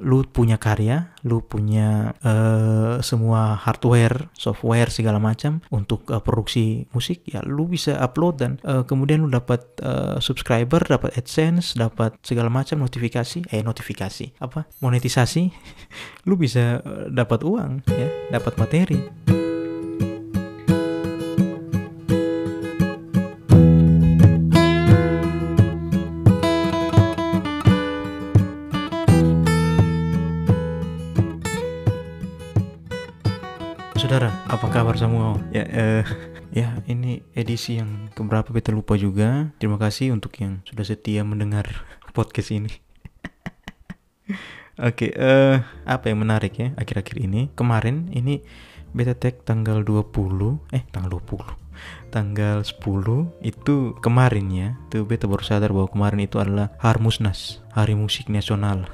lu punya karya, lu punya uh, semua hardware, software segala macam untuk uh, produksi musik, ya lu bisa upload dan uh, kemudian lu dapat uh, subscriber, dapat AdSense, dapat segala macam notifikasi, eh notifikasi apa monetisasi, lu bisa uh, dapat uang ya, dapat materi. Semua? Ya, eh, ya ini edisi yang keberapa beta lupa juga. Terima kasih untuk yang sudah setia mendengar podcast ini. Oke, eh apa yang menarik ya akhir-akhir ini? Kemarin ini beta tag tanggal 20, eh tanggal 20. Tanggal 10 itu kemarin ya. Tuh beta baru sadar bahwa kemarin itu adalah Harmusnas, Hari Musik Nasional.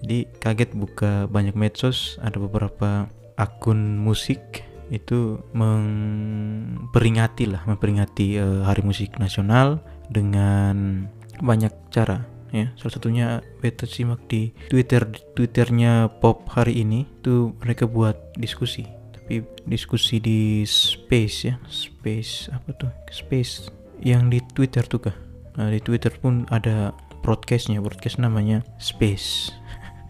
Jadi kaget buka banyak medsos, ada beberapa akun musik itu memperingati lah memperingati uh, Hari Musik Nasional dengan banyak cara ya. Salah satunya beta simak di Twitter Twitternya Pop hari ini. Tuh mereka buat diskusi tapi diskusi di Space ya. Space apa tuh? Space yang di Twitter tuh kah? Nah, di Twitter pun ada broadcastnya broadcast namanya Space.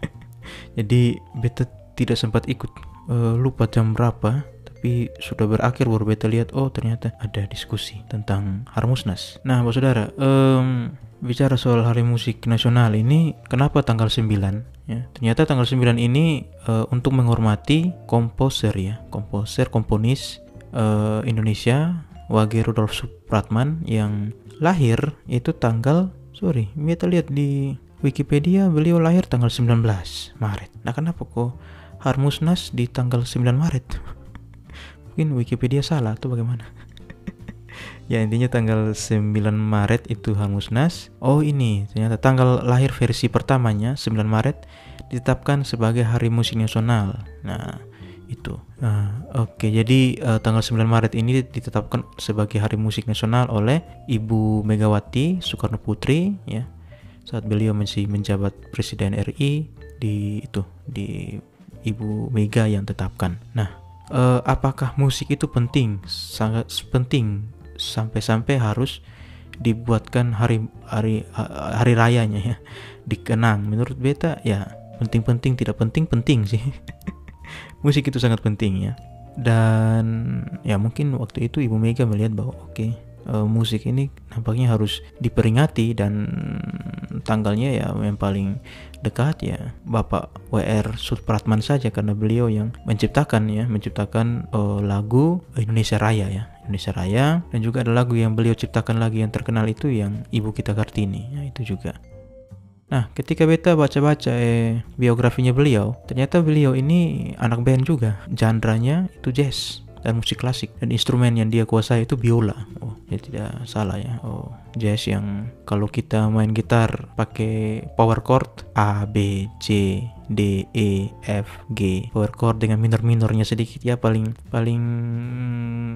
Jadi beta tidak sempat ikut. Uh, lupa jam berapa tapi sudah berakhir baru beta lihat oh ternyata ada diskusi tentang Harmusnas. Nah, Bapak Saudara, um, bicara soal Hari Musik Nasional ini kenapa tanggal 9 ya? Ternyata tanggal 9 ini uh, untuk menghormati komposer ya, komposer komponis uh, Indonesia Wage Rudolf Supratman yang lahir itu tanggal sorry, kita lihat di Wikipedia beliau lahir tanggal 19 Maret. Nah, kenapa kok Harmusnas di tanggal 9 Maret? Mungkin Wikipedia salah atau bagaimana? ya intinya tanggal 9 Maret itu Harmusnas. Oh ini ternyata tanggal lahir versi pertamanya 9 Maret ditetapkan sebagai Hari Musik Nasional. Nah itu. Nah, Oke, okay. jadi uh, tanggal 9 Maret ini ditetapkan sebagai Hari Musik Nasional oleh Ibu Megawati Soekarno Putri ya saat beliau masih menjabat Presiden RI di itu di Ibu Mega yang tetapkan. Nah, eh, apakah musik itu penting? Sangat penting sampai-sampai harus dibuatkan hari hari hari rayanya ya dikenang. Menurut beta ya penting-penting tidak penting penting sih. musik itu sangat penting ya. Dan ya mungkin waktu itu Ibu Mega melihat bahwa oke okay, uh, musik ini nampaknya harus diperingati dan tanggalnya ya yang paling dekat ya Bapak WR Supratman saja karena beliau yang menciptakan ya menciptakan uh, lagu Indonesia Raya ya Indonesia Raya dan juga ada lagu yang beliau ciptakan lagi yang terkenal itu yang Ibu Kita Kartini ya itu juga Nah, ketika beta baca-baca eh, biografinya beliau, ternyata beliau ini anak band juga. Jandranya itu jazz dan musik klasik dan instrumen yang dia kuasai itu biola. Oh, ya tidak salah ya. Oh, jazz yang kalau kita main gitar pakai power chord A B C D E F G. Power chord dengan minor-minornya sedikit ya paling paling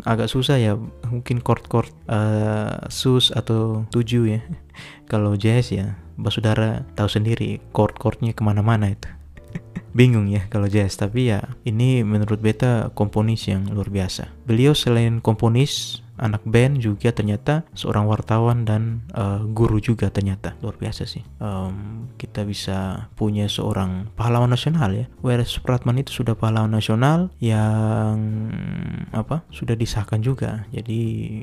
agak susah ya. Mungkin chord-chord uh, sus atau tujuh ya. Kalau jazz ya basudara tahu sendiri chord-chordnya ke mana-mana itu. Bingung ya kalau jazz tapi ya ini menurut beta komponis yang luar biasa. Beliau selain komponis anak band juga ternyata seorang wartawan dan uh, guru juga ternyata. Luar biasa sih. Um, kita bisa punya seorang pahlawan nasional ya. Whereas Supratman itu sudah pahlawan nasional yang apa sudah disahkan juga. Jadi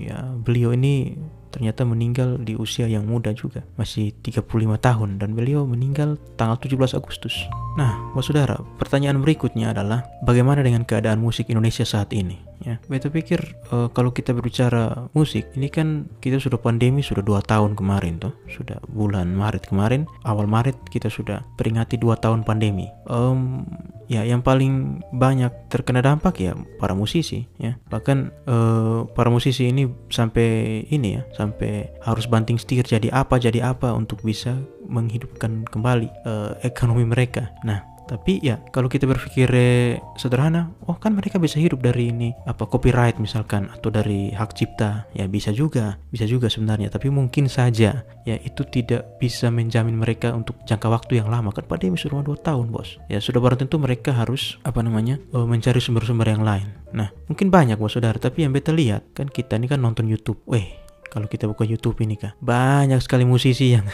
ya, beliau ini ternyata meninggal di usia yang muda juga, masih 35 tahun dan beliau meninggal tanggal 17 Agustus. Nah, Bapak Saudara, pertanyaan berikutnya adalah bagaimana dengan keadaan musik Indonesia saat ini? Ya, beta pikir uh, kalau kita berbicara musik, ini kan kita sudah pandemi sudah dua tahun kemarin tuh, sudah bulan Maret kemarin, awal Maret kita sudah peringati dua tahun pandemi. Um, ya yang paling banyak terkena dampak ya para musisi ya bahkan uh, para musisi ini sampai ini ya sampai harus banting setir jadi apa jadi apa untuk bisa menghidupkan kembali uh, ekonomi mereka nah Tapi ya kalau kita berpikir eh, sederhana, oh kan mereka bisa hidup dari ini apa copyright misalkan atau dari hak cipta, ya bisa juga, bisa juga sebenarnya. Tapi mungkin saja ya itu tidak bisa menjamin mereka untuk jangka waktu yang lama kan pandemi sudah dua tahun bos. Ya sudah barang tentu mereka harus apa namanya eh, mencari sumber-sumber yang lain. Nah mungkin banyak bos saudara, tapi yang beta lihat kan kita ini kan nonton YouTube, weh kalau kita buka YouTube ini kak. Banyak sekali musisi yang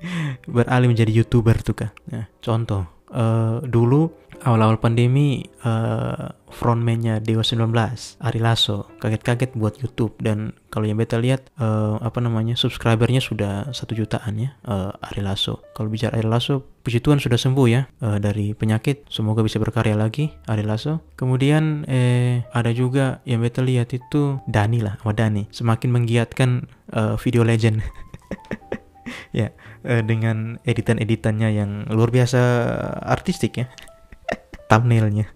beralih menjadi youtuber tuh kak. Nah, contoh uh, dulu awal-awal pandemi uh, frontman-nya Dewa 19 Ari Lasso kaget-kaget buat YouTube. Dan kalau yang beta lihat uh, apa namanya subscribernya sudah satu jutaan ya uh, Ari Lasso. Kalau bicara Ari Lasso puji Tuhan sudah sembuh ya uh, dari penyakit. Semoga bisa berkarya lagi Ari Lasso. Kemudian eh ada juga yang beta lihat itu Dani lah sama Dani. Semakin menggiatkan uh, video legend. Ya uh, dengan editan-editannya yang luar biasa artistik ya thumbnailnya.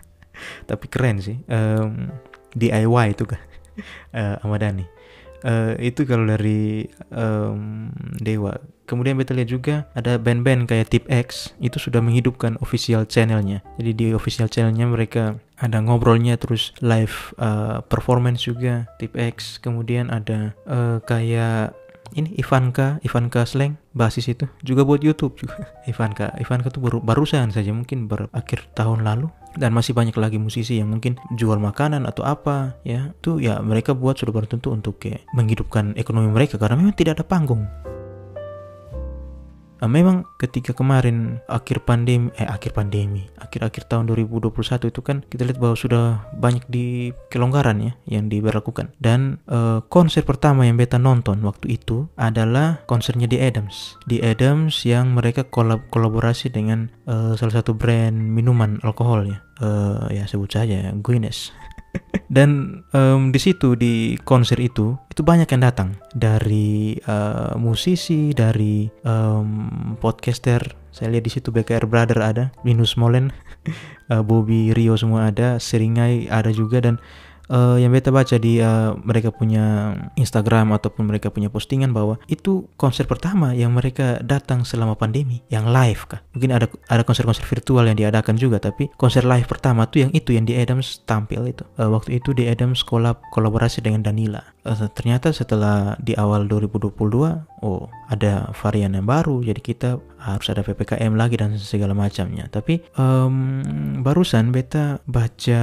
Tapi keren sih um, DIY itu kan uh, uh, itu kalau dari um, Dewa. Kemudian kita lihat juga ada band-band kayak Tip X itu sudah menghidupkan official channelnya. Jadi di official channelnya mereka ada ngobrolnya terus live uh, performance juga Tip X. Kemudian ada uh, kayak ini Ivanka, Ivanka Slang, basis itu juga buat YouTube juga. Ivanka, Ivanka tuh baru barusan saja mungkin berakhir tahun lalu dan masih banyak lagi musisi yang mungkin jual makanan atau apa ya. Tuh ya mereka buat sudah tentu untuk kayak menghidupkan ekonomi mereka karena memang tidak ada panggung. Nah, memang ketika kemarin akhir pandemi, eh akhir pandemi, akhir-akhir tahun 2021 itu kan kita lihat bahwa sudah banyak di kelonggaran ya yang diberlakukan. Dan uh, konser pertama yang beta nonton waktu itu adalah konsernya di Adams. Di Adams yang mereka kolab kolaborasi dengan uh, salah satu brand minuman alkohol ya. Uh, ya sebut saja Guinness. Dan um, di situ di konser itu itu banyak yang datang dari uh, musisi, dari um, podcaster. Saya lihat di situ BKR Brother ada, Linus Molen, uh, Bobby Rio semua ada, Seringai ada juga dan uh, yang beta baca di uh, mereka punya Instagram ataupun mereka punya postingan bahwa itu konser pertama yang mereka datang selama pandemi yang live kah? Mungkin ada ada konser-konser virtual yang diadakan juga tapi konser live pertama tuh yang itu yang di Adams tampil itu. Uh, waktu itu di Adams kolab kolaborasi dengan Danila uh, ternyata setelah di awal 2022 oh ada varian yang baru. Jadi kita harus ada ppkm lagi dan segala macamnya. Tapi um, barusan beta baca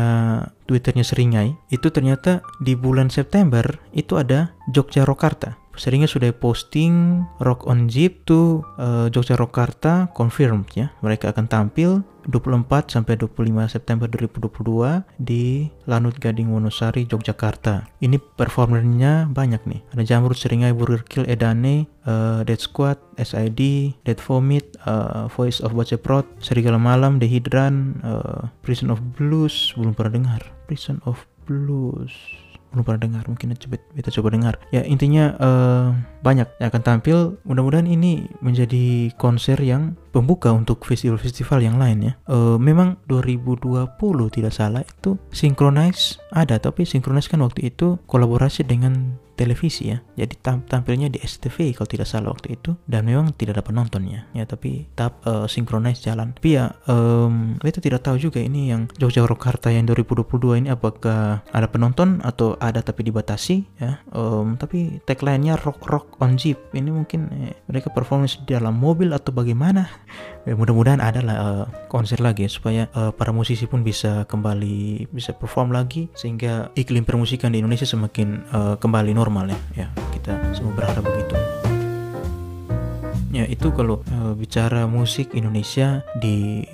twitternya Seringai itu ternyata di bulan September itu ada Jogja Rokarta seringnya sudah posting Rock on Jeep tuh uh, Jogja Rokarta confirmed ya mereka akan tampil 24 sampai 25 September 2022 di Lanut Gading Wonosari, Yogyakarta. Ini performernya banyak nih. Ada Jamrut, Seringai, Burger Kill, Edane, uh, Dead Squad, SID, Dead Vomit, uh, Voice of Baceprot, Serigala Malam, Dehidran, uh, Prison of Blues, belum pernah dengar. Prison of Blues belum pernah dengar mungkin coba kita coba dengar. Ya intinya uh, banyak yang akan tampil. Mudah-mudahan ini menjadi konser yang pembuka untuk festival-festival yang lain ya. Uh, memang 2020 tidak salah itu Synchronize ada tapi Synchronize kan waktu itu kolaborasi dengan televisi ya. Jadi tampilnya di STV kalau tidak salah waktu itu. Dan memang tidak dapat nontonnya. Ya tapi tetap uh, synchronize jalan. Tapi ya um, kita tidak tahu juga ini yang Jogja Rokarta yang 2022 ini apakah ada penonton atau ada tapi dibatasi ya. Um, tapi tagline-nya rock rock on jeep. Ini mungkin eh, mereka performance di dalam mobil atau bagaimana ya, mudah-mudahan ada uh, konser lagi ya, supaya uh, para musisi pun bisa kembali bisa perform lagi sehingga iklim permusikan di Indonesia semakin uh, kembali normal normal ya. Ya kita semua berharap begitu. Ya itu kalau uh, bicara musik Indonesia di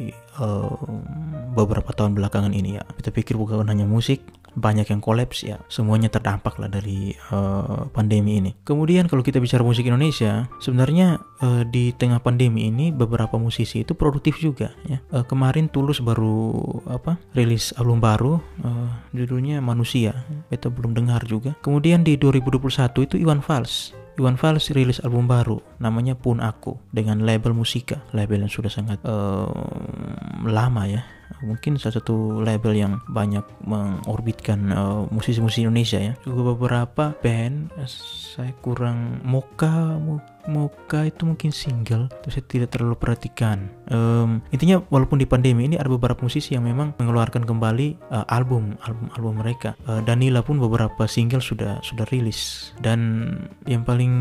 beberapa tahun belakangan ini ya. Kita pikir bukan hanya musik banyak yang kolaps ya. Semuanya terdampak lah dari uh, pandemi ini. Kemudian kalau kita bicara musik Indonesia sebenarnya uh, di tengah pandemi ini beberapa musisi itu produktif juga ya. Uh, kemarin Tulus baru apa rilis album baru uh, judulnya Manusia. Kita belum dengar juga. Kemudian di 2021 itu Iwan Fals Iwan Fals rilis album baru namanya Pun Aku dengan label Musika label yang sudah sangat uh, lama ya. Mungkin salah satu label yang banyak mengorbitkan uh, musisi-musisi Indonesia ya. Juga beberapa band saya kurang Moka Moka itu mungkin single terus saya tidak terlalu perhatikan. Um, intinya walaupun di pandemi ini ada beberapa musisi yang memang mengeluarkan kembali uh, album album album mereka. Uh, Danila pun beberapa single sudah sudah rilis. Dan yang paling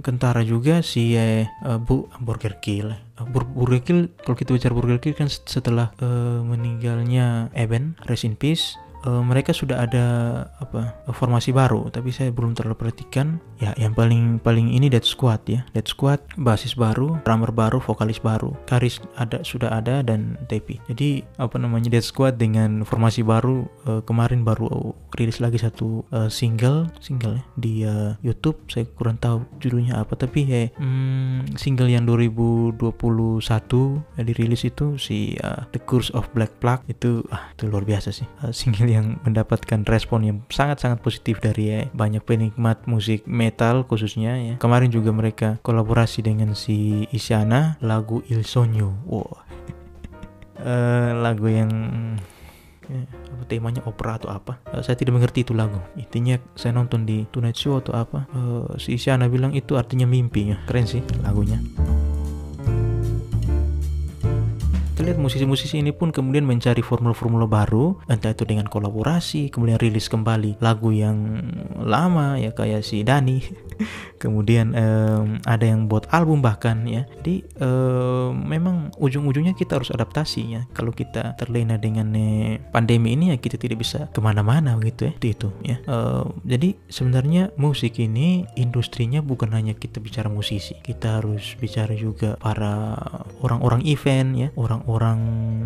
kentara juga si uh, Bu Burger Kill. Bur Burger Kill kalau kita bicara Burger Kill kan setelah uh, meninggalnya Eben Rest in Peace uh, mereka sudah ada apa formasi baru tapi saya belum terlalu perhatikan. Ya yang paling paling ini Dead Squad ya. Dead Squad basis baru drummer baru vokalis baru Karis ada sudah ada dan Tepi. Jadi apa namanya Dead Squad dengan formasi baru uh, kemarin baru rilis lagi satu uh, single single ya di uh, YouTube. Saya kurang tahu judulnya apa tapi ya hmm, single yang 2021 ya, dirilis itu si uh, The Curse of Black Plague. Itu ah itu luar biasa sih uh, single yang mendapatkan respon yang sangat-sangat positif dari ya, banyak penikmat musik metal khususnya ya. Kemarin juga mereka kolaborasi dengan si Isyana lagu Il Sogno. Wow. uh, lagu yang ya, apa temanya opera atau apa saya tidak mengerti itu lagu intinya saya nonton di Tonight Show atau apa si Isyana bilang itu artinya mimpi ya keren sih lagunya kita lihat musisi-musisi ini pun kemudian mencari formula-formula baru, entah itu dengan kolaborasi, kemudian rilis kembali lagu yang lama ya kayak si Dani. kemudian um, ada yang buat album bahkan ya. Jadi um, memang ujung-ujungnya kita harus adaptasi ya. Kalau kita terlena dengan eh, pandemi ini ya kita tidak bisa ke mana-mana gitu ya. Itu ya. Uh, jadi sebenarnya musik ini industrinya bukan hanya kita bicara musisi, kita harus bicara juga para orang-orang event ya, orang orang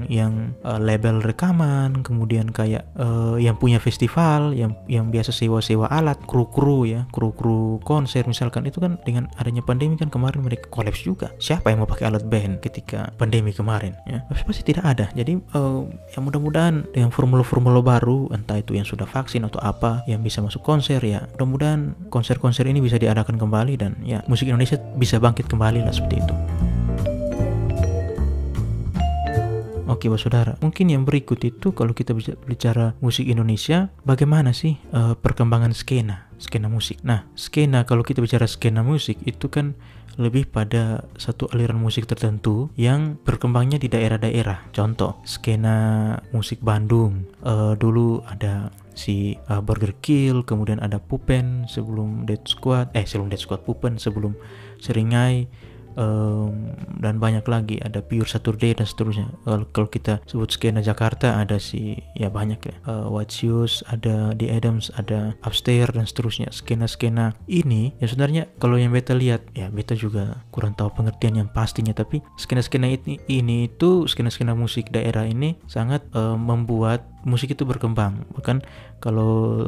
yang uh, label rekaman, kemudian kayak uh, yang punya festival, yang yang biasa sewa-sewa alat, kru-kru ya, kru-kru konser misalkan itu kan dengan adanya pandemi kan kemarin mereka kolaps juga. Siapa yang mau pakai alat band ketika pandemi kemarin ya? Pasti, tidak ada. Jadi uh, ya mudah-mudahan dengan formula-formula baru, entah itu yang sudah vaksin atau apa, yang bisa masuk konser ya, mudah-mudahan konser-konser ini bisa diadakan kembali dan ya musik Indonesia bisa bangkit kembali lah seperti itu. Bapak Saudara. Mungkin yang berikut itu kalau kita bicara musik Indonesia, bagaimana sih uh, perkembangan skena, skena musik. Nah, skena kalau kita bicara skena musik itu kan lebih pada satu aliran musik tertentu yang berkembangnya di daerah-daerah. Contoh, skena musik Bandung. Uh, dulu ada si uh, Burger Kill, kemudian ada Pupen sebelum Dead Squad, eh sebelum Dead Squad Pupen, sebelum Seringai, um, dan banyak lagi. Ada Pure Saturday dan seterusnya. Kalau, kita sebut skena Jakarta ada si ya banyak ya. Uh, ada The Adams ada Upstairs dan seterusnya. Skena-skena ini ya sebenarnya kalau yang beta lihat ya beta juga kurang tahu pengertian yang pastinya. Tapi skena-skena ini ini itu skena-skena musik daerah ini sangat uh, membuat musik itu berkembang. Bahkan kalau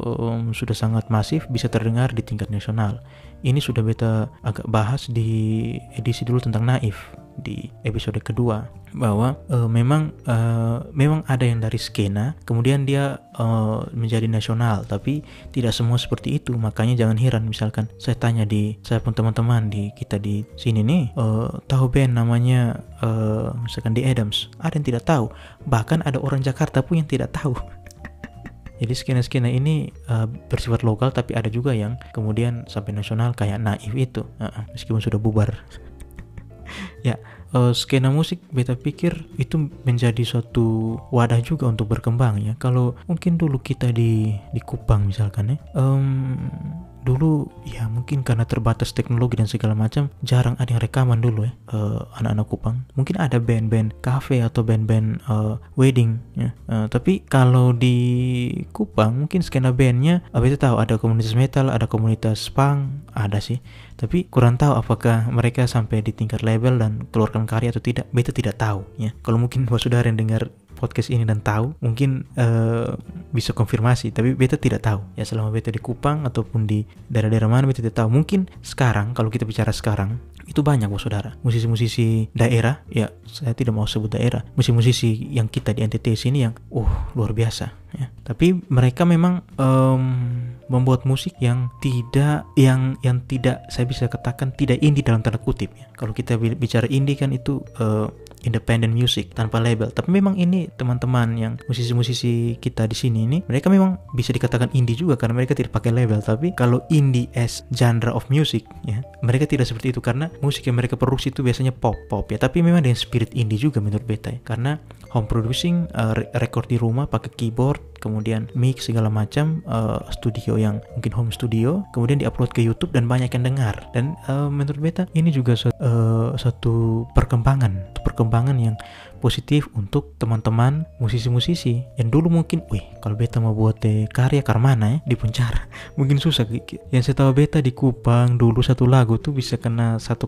um, sudah sangat masif bisa terdengar di tingkat nasional ini sudah beta agak bahas di edisi dulu tentang naif di episode kedua. Bahwa uh, memang uh, memang ada yang dari skena kemudian dia uh, menjadi nasional tapi tidak semua seperti itu. Makanya jangan heran misalkan saya tanya di saya pun teman-teman di kita di sini nih uh, tahu band namanya uh, misalkan di Adams. Ada yang tidak tahu. Bahkan ada orang Jakarta pun yang tidak tahu jadi skena-skena ini uh, bersifat lokal tapi ada juga yang kemudian sampai nasional kayak Naif itu. Uh, meskipun sudah bubar. Ya uh, skena musik beta pikir itu menjadi suatu wadah juga untuk berkembang ya. Kalau mungkin dulu kita di di Kupang misalkan ya um, dulu ya mungkin karena terbatas teknologi dan segala macam jarang ada yang rekaman dulu ya uh, anak-anak Kupang. Mungkin ada band-band cafe atau band-band uh, wedding ya. Uh, tapi kalau di Kupang mungkin skena bandnya apa itu tahu? Ada komunitas metal ada komunitas punk ada sih. Tapi kurang tahu apakah mereka sampai di tingkat label dan keluarkan karya atau tidak. Beta tidak tahu ya. Kalau mungkin buat saudara yang dengar podcast ini dan tahu mungkin uh, bisa konfirmasi tapi beta tidak tahu. Ya selama beta di Kupang ataupun di daerah-daerah mana beta tidak tahu. Mungkin sekarang kalau kita bicara sekarang itu banyak bos saudara. Musisi-musisi daerah ya saya tidak mau sebut daerah. Musisi-musisi yang kita di NTT sini yang uh luar biasa ya. Tapi mereka memang um, membuat musik yang tidak yang yang tidak saya bisa katakan tidak indie dalam tanda kutip ya kalau kita bicara indie kan itu uh, independent music tanpa label. Tapi memang ini teman-teman yang musisi-musisi kita di sini ini mereka memang bisa dikatakan indie juga karena mereka tidak pakai label. Tapi kalau indie as genre of music ya, mereka tidak seperti itu karena musik yang mereka produksi itu biasanya pop pop ya. Tapi memang dengan spirit indie juga menurut beta ya. Karena home producing uh, record di rumah pakai keyboard kemudian mix segala macam uh, studio yang mungkin home studio kemudian diupload ke YouTube dan banyak yang dengar. Dan uh, menurut beta ini juga suatu, uh, satu perkembangan. Perkembangan yang positif untuk teman-teman musisi-musisi yang dulu mungkin, wih kalau beta mau buat eh, karya karmana ya di Puncara mungkin susah. Yang saya tahu beta di Kupang dulu satu lagu tuh bisa kena 1,1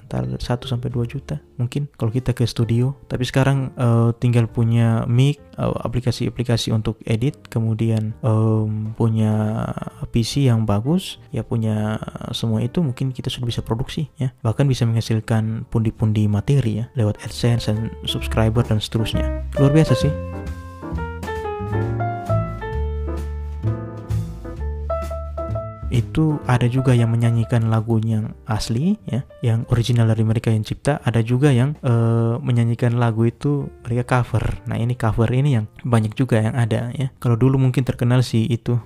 antara 1 sampai 2 juta mungkin kalau kita ke studio. Tapi sekarang uh, tinggal punya mic, uh, aplikasi-aplikasi untuk edit, kemudian um, punya PC yang bagus, ya punya semua itu mungkin kita sudah bisa produksi ya. Bahkan bisa menghasilkan pundi-pundi materi ya lewat AdSense subscriber dan seterusnya. Luar biasa sih. itu ada juga yang menyanyikan lagu yang asli ya yang original dari mereka yang cipta ada juga yang uh, menyanyikan lagu itu mereka cover nah ini cover ini yang banyak juga yang ada ya kalau dulu mungkin terkenal sih itu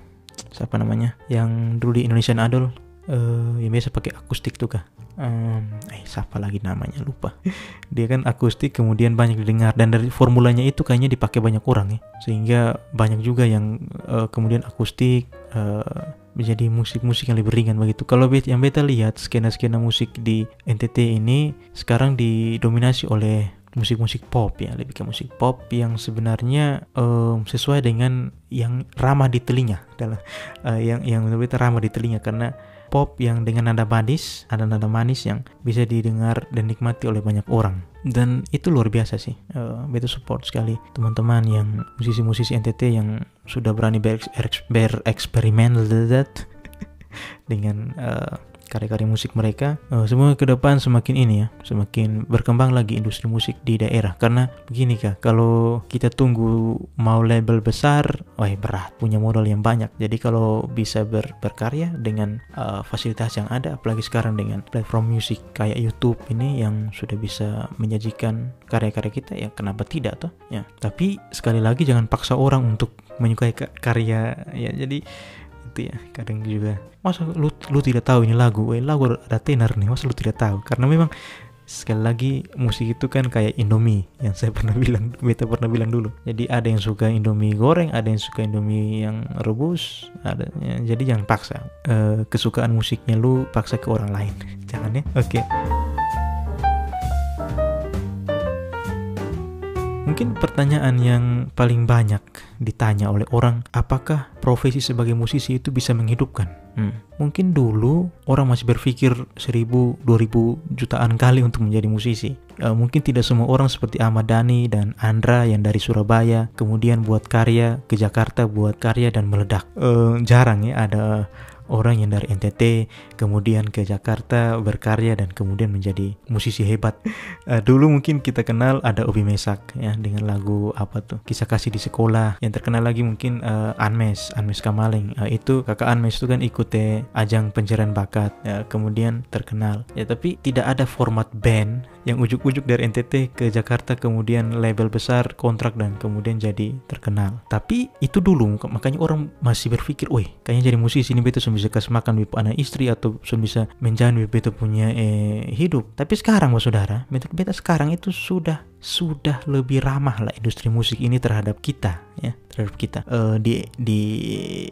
siapa namanya yang dulu di Indonesian Idol uh, yang biasa pakai akustik tuh kah um, eh siapa lagi namanya? Lupa. Dia kan akustik kemudian banyak didengar. Dan dari formulanya itu kayaknya dipakai banyak orang ya. Sehingga banyak juga yang uh, kemudian akustik uh, menjadi musik-musik yang lebih ringan begitu. Kalau yang beta lihat skena-skena musik di NTT ini sekarang didominasi oleh musik-musik pop ya, lebih ke musik pop yang sebenarnya um, sesuai dengan yang ramah di telinga, adalah uh, yang yang lebih ramah di telinga. Karena pop yang dengan nada manis, ada nada manis yang bisa didengar dan nikmati oleh banyak orang. Dan itu luar biasa sih. Uh, beta support sekali teman-teman yang musisi-musisi NTT yang sudah berani bereksperimen dengan uh, karya-karya musik mereka uh, semua ke depan semakin ini ya semakin berkembang lagi industri musik di daerah karena begini kak kalau kita tunggu mau label besar wah berat. Punya modal yang banyak. Jadi kalau bisa ber, berkarya dengan uh, fasilitas yang ada apalagi sekarang dengan platform musik kayak YouTube ini yang sudah bisa menyajikan karya-karya kita ya kenapa tidak tuh ya tapi sekali lagi jangan paksa orang untuk menyukai karya ya. Jadi itu ya kadang juga. Masa lu lu tidak tahu ini lagu? Eh lagu ada tenar nih. Masa lu tidak tahu? Karena memang sekali lagi musik itu kan kayak Indomie yang saya pernah bilang beta pernah bilang dulu jadi ada yang suka Indomie goreng ada yang suka Indomie yang rebus ada ya, jadi jangan paksa e, kesukaan musiknya lu paksa ke orang lain jangan ya oke okay. Mungkin pertanyaan yang paling banyak ditanya oleh orang, apakah profesi sebagai musisi itu bisa menghidupkan? Hmm. Mungkin dulu orang masih berpikir seribu, dua ribu jutaan kali untuk menjadi musisi. E, mungkin tidak semua orang seperti Ahmad Dhani dan Andra yang dari Surabaya, kemudian buat karya ke Jakarta, buat karya dan meledak. E, jarang ya ada orang yang dari NTT kemudian ke Jakarta berkarya dan kemudian menjadi musisi hebat. Uh, dulu mungkin kita kenal ada Obi Mesak ya dengan lagu apa tuh kisah kasih di sekolah. Yang terkenal lagi mungkin uh, Anmes, Anmes Kamaling. Uh, itu kakak Anmes itu kan ikut ajang pencarian bakat ya, kemudian terkenal. Ya tapi tidak ada format band yang ujuk-ujuk dari NTT ke Jakarta kemudian label besar kontrak dan kemudian jadi terkenal. Tapi itu dulu makanya orang masih berpikir, "Woi, kayaknya jadi musisi ini betul bisa kasih makan wibu anak istri atau bisa menjalani betul punya eh, hidup." Tapi sekarang, Mas Saudara, menurut beta sekarang itu sudah sudah lebih ramah lah industri musik ini terhadap kita ya terhadap kita uh, di di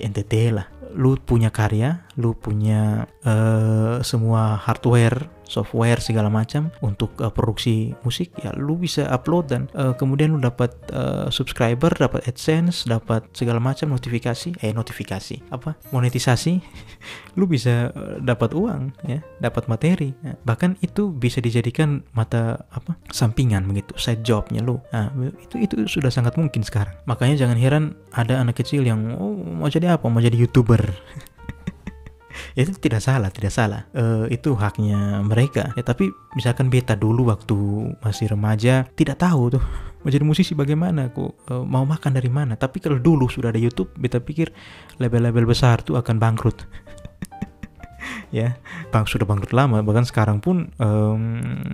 NTT lah lu punya karya lu punya uh, semua hardware software segala macam untuk uh, produksi musik ya lu bisa upload dan uh, kemudian lu dapat uh, subscriber dapat adsense dapat segala macam notifikasi eh notifikasi apa monetisasi lu bisa uh, dapat uang ya dapat materi ya. bahkan itu bisa dijadikan mata apa sampingan begitu side jobnya lu. Nah, itu itu sudah sangat mungkin sekarang. Makanya jangan heran ada anak kecil yang oh mau jadi apa? Mau jadi youtuber itu tidak salah tidak salah. Uh, itu haknya mereka. Ya tapi misalkan beta dulu waktu masih remaja tidak tahu tuh menjadi musisi bagaimana kok uh, mau makan dari mana. Tapi kalau dulu sudah ada YouTube beta pikir label-label besar tuh akan bangkrut ya bang sudah bangkrut lama. Bahkan sekarang pun um,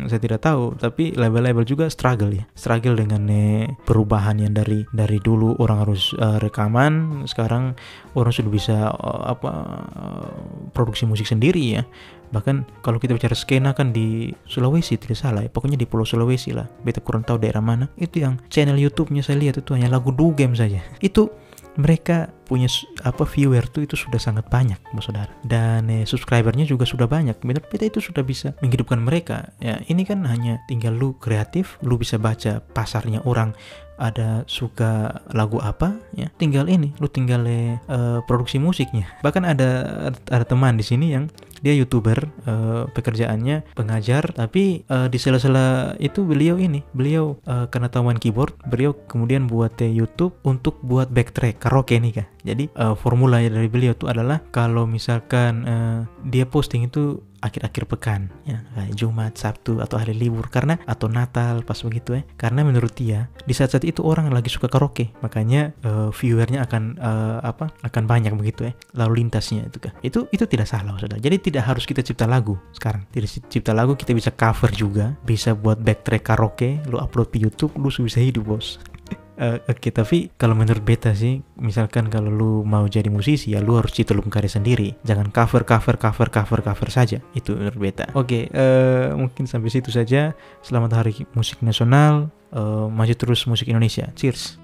saya tidak tahu. Tapi label-label juga struggle ya. Struggle dengan eh, perubahan yang dari dari dulu. Orang harus uh, rekaman. Sekarang orang sudah bisa uh, apa uh, produksi musik sendiri ya. Bahkan kalau kita bicara skena kan di Sulawesi tidak salah ya. Pokoknya di Pulau Sulawesi lah. Beta kurang tahu daerah mana. Itu yang channel YouTube-nya saya lihat itu hanya lagu dugem saja. Itu mereka punya apa viewer tuh itu sudah sangat banyak saudara. Dan eh, subscribernya juga sudah banyak. Beta itu sudah bisa menghidupkan mereka ya ini kan hanya tinggal lu kreatif lu bisa baca pasarnya orang ada suka lagu apa? Ya tinggal ini lu tinggal uh, produksi musiknya. Bahkan ada ada teman di sini yang dia youtuber uh, pekerjaannya pengajar tapi uh, di sela-sela itu beliau ini beliau uh, karena tahuan keyboard beliau kemudian buat YouTube untuk buat backtrack karaoke nih kak. Jadi uh, formula dari beliau itu adalah kalau misalkan uh, dia posting itu akhir-akhir pekan ya kayak Jumat, Sabtu atau hari libur karena atau Natal pas begitu ya. Karena menurut dia di saat-saat itu orang lagi suka karaoke, makanya uh, viewernya akan uh, apa? akan banyak begitu ya. Lalu lintasnya itu kan. Itu itu tidak salah Saudara. Jadi tidak harus kita cipta lagu sekarang. Tidak cipta lagu kita bisa cover juga, bisa buat backtrack karaoke, lu upload di YouTube, lu bisa hidup, Bos. Uh, Oke, okay, tapi kalau menurut beta sih, misalkan kalau lu mau jadi musisi ya lu harus karya sendiri. Jangan cover, cover, cover, cover, cover saja. Itu menurut beta. Oke, okay, uh, eh, mungkin sampai situ saja. Selamat Hari Musik Nasional. Uh, maju terus musik Indonesia. Cheers.